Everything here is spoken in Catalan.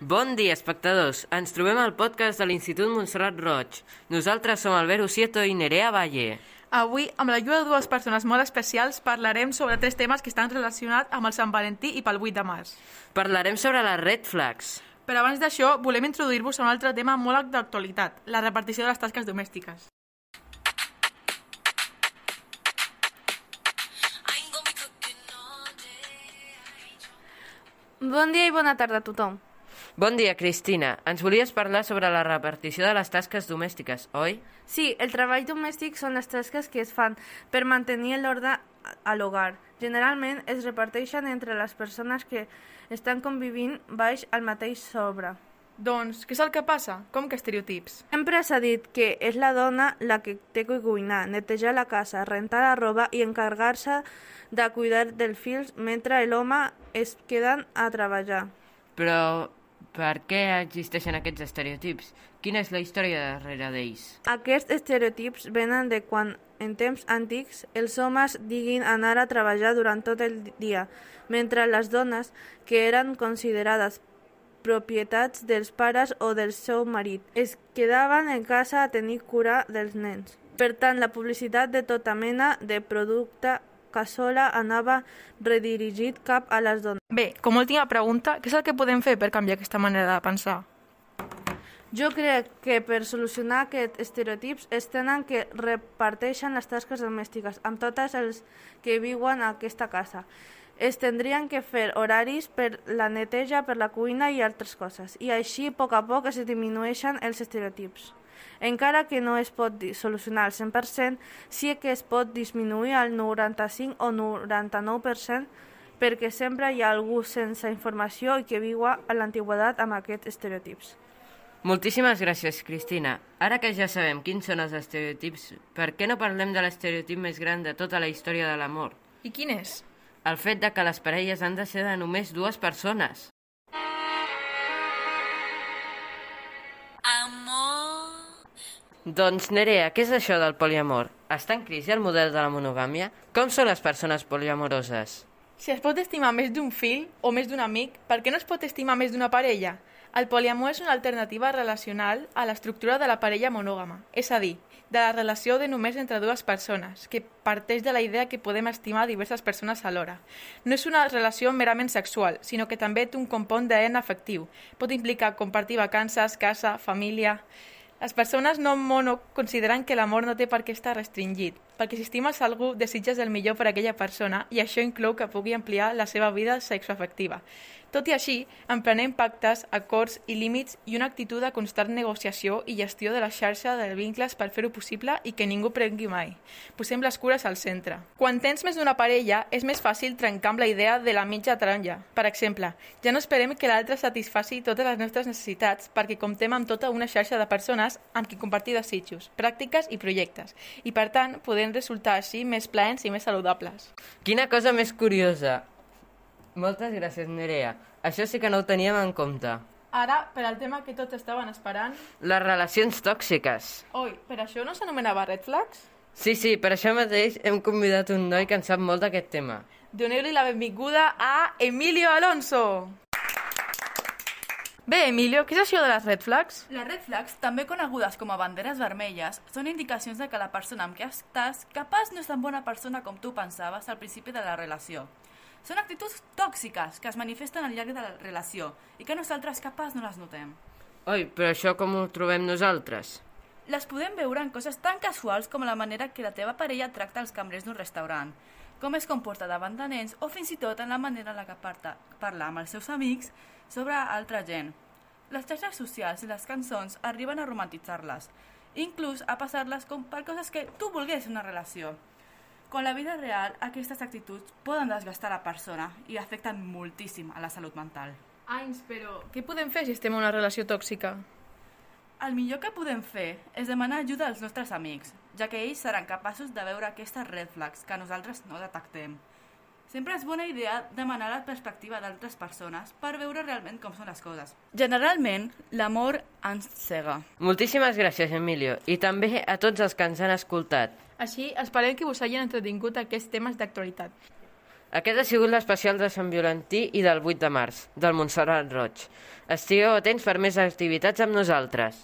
Bon dia, espectadors. Ens trobem al podcast de l'Institut Montserrat Roig. Nosaltres som Albert Usieto i Nerea Valle. Avui, amb l'ajuda de dues persones molt especials, parlarem sobre tres temes que estan relacionats amb el Sant Valentí i pel 8 de març. Parlarem sobre les red flags. Però abans d'això, volem introduir-vos a un altre tema molt d'actualitat, la repartició de les tasques domèstiques. Bon dia i bona tarda a tothom. Bon dia, Cristina. Ens volies parlar sobre la repartició de les tasques domèstiques, oi? Sí, el treball domèstic són les tasques que es fan per mantenir l'ordre a l'hogar. Generalment es reparteixen entre les persones que estan convivint baix al mateix sobre. Doncs, què és el que passa? Com que estereotips? Sempre s'ha dit que és la dona la que té que cuinar, netejar la casa, rentar la roba i encarregar-se de cuidar dels fills mentre l'home es queden a treballar. Però per què existeixen aquests estereotips? Quina és la història darrere d'ells? Aquests estereotips venen de quan, en temps antics, els homes diguin anar a treballar durant tot el dia, mentre les dones, que eren considerades propietats dels pares o del seu marit, es quedaven en casa a tenir cura dels nens. Per tant, la publicitat de tota mena de producte cassola anava redirigit cap a les dones. Bé, com a última pregunta, què és el que podem fer per canviar aquesta manera de pensar? Jo crec que per solucionar aquests estereotips es tenen que reparteixen les tasques domèstiques amb totes els que viuen a aquesta casa. Es tindrien que fer horaris per la neteja, per la cuina i altres coses, i així a poc a poc es disminueixen els estereotips. Encara que no es pot solucionar al 100%, sí que es pot disminuir al 95 o 99% perquè sempre hi ha algú sense informació i que viu a l'antiguitat amb aquests estereotips. Moltíssimes gràcies, Cristina. Ara que ja sabem quins són els estereotips, per què no parlem de l'estereotip més gran de tota la història de l'amor? I quin és? El fet de que les parelles han de ser de només dues persones. Doncs, Nerea, què és això del poliamor? Està en crisi el model de la monogàmia? Com són les persones poliamoroses? Si es pot estimar més d'un fill o més d'un amic, per què no es pot estimar més d'una parella? El poliamor és una alternativa relacional a l'estructura de la parella monògama, és a dir, de la relació de només entre dues persones, que parteix de la idea que podem estimar diverses persones alhora. No és una relació merament sexual, sinó que també té un compon d'ADN afectiu. Pot implicar compartir vacances, casa, família... Les persones no mono consideren que l'amor no té per què estar restringit, perquè si estimes algú, desitges el millor per a aquella persona i això inclou que pugui ampliar la seva vida sexoafectiva. Tot i així, emprenem pactes, acords i límits i una actitud de constant negociació i gestió de la xarxa de vincles per fer-ho possible i que ningú prengui mai. Posem les cures al centre. Quan tens més d'una parella, és més fàcil trencar amb la idea de la mitja taronja. Per exemple, ja no esperem que l'altre satisfaci totes les nostres necessitats perquè comptem amb tota una xarxa de persones amb qui compartir desitjos, pràctiques i projectes. I per tant, podem resultar així més plaents i més saludables. Quina cosa més curiosa! Moltes gràcies, Nerea. Això sí que no ho teníem en compte. Ara, per al tema que tots estaven esperant... Les relacions tòxiques. Oi, per això no s'anomenava Red Flags? Sí, sí, per això mateix hem convidat un noi que en sap molt d'aquest tema. Doneu-li la benvinguda a Emilio Alonso! Bé, Emilio, què és això de les red flags? Les red flags, també conegudes com a banderes vermelles, són indicacions de que la persona amb què estàs capaç no és tan bona persona com tu pensaves al principi de la relació. Són actituds tòxiques que es manifesten al llarg de la relació i que nosaltres capaç no les notem. Oi, però això com ho trobem nosaltres? Les podem veure en coses tan casuals com la manera que la teva parella tracta els cambrers d'un restaurant, com es comporta davant de nens o fins i tot en la manera en la que parla amb els seus amics sobre altra gent. Les xarxes socials i les cançons arriben a romantitzar-les, inclús a passar-les com per coses que tu volgués una relació. Con la vida real, aquestes actituds poden desgastar la persona i afecten moltíssim a la salut mental. Anys, però què podem fer si estem en una relació tòxica? El millor que podem fer és demanar ajuda als nostres amics, ja que ells seran capaços de veure aquestes red flags que nosaltres no detectem. Sempre és bona idea demanar la perspectiva d'altres persones per veure realment com són les coses. Generalment, l'amor ens cega. Moltíssimes gràcies, Emilio, i també a tots els que ens han escoltat. Així, esperem que us hagin entretingut aquests temes d'actualitat. Aquest ha sigut l'especial de Sant Violentí i del 8 de març, del Montserrat Roig. Estigueu atents per més activitats amb nosaltres.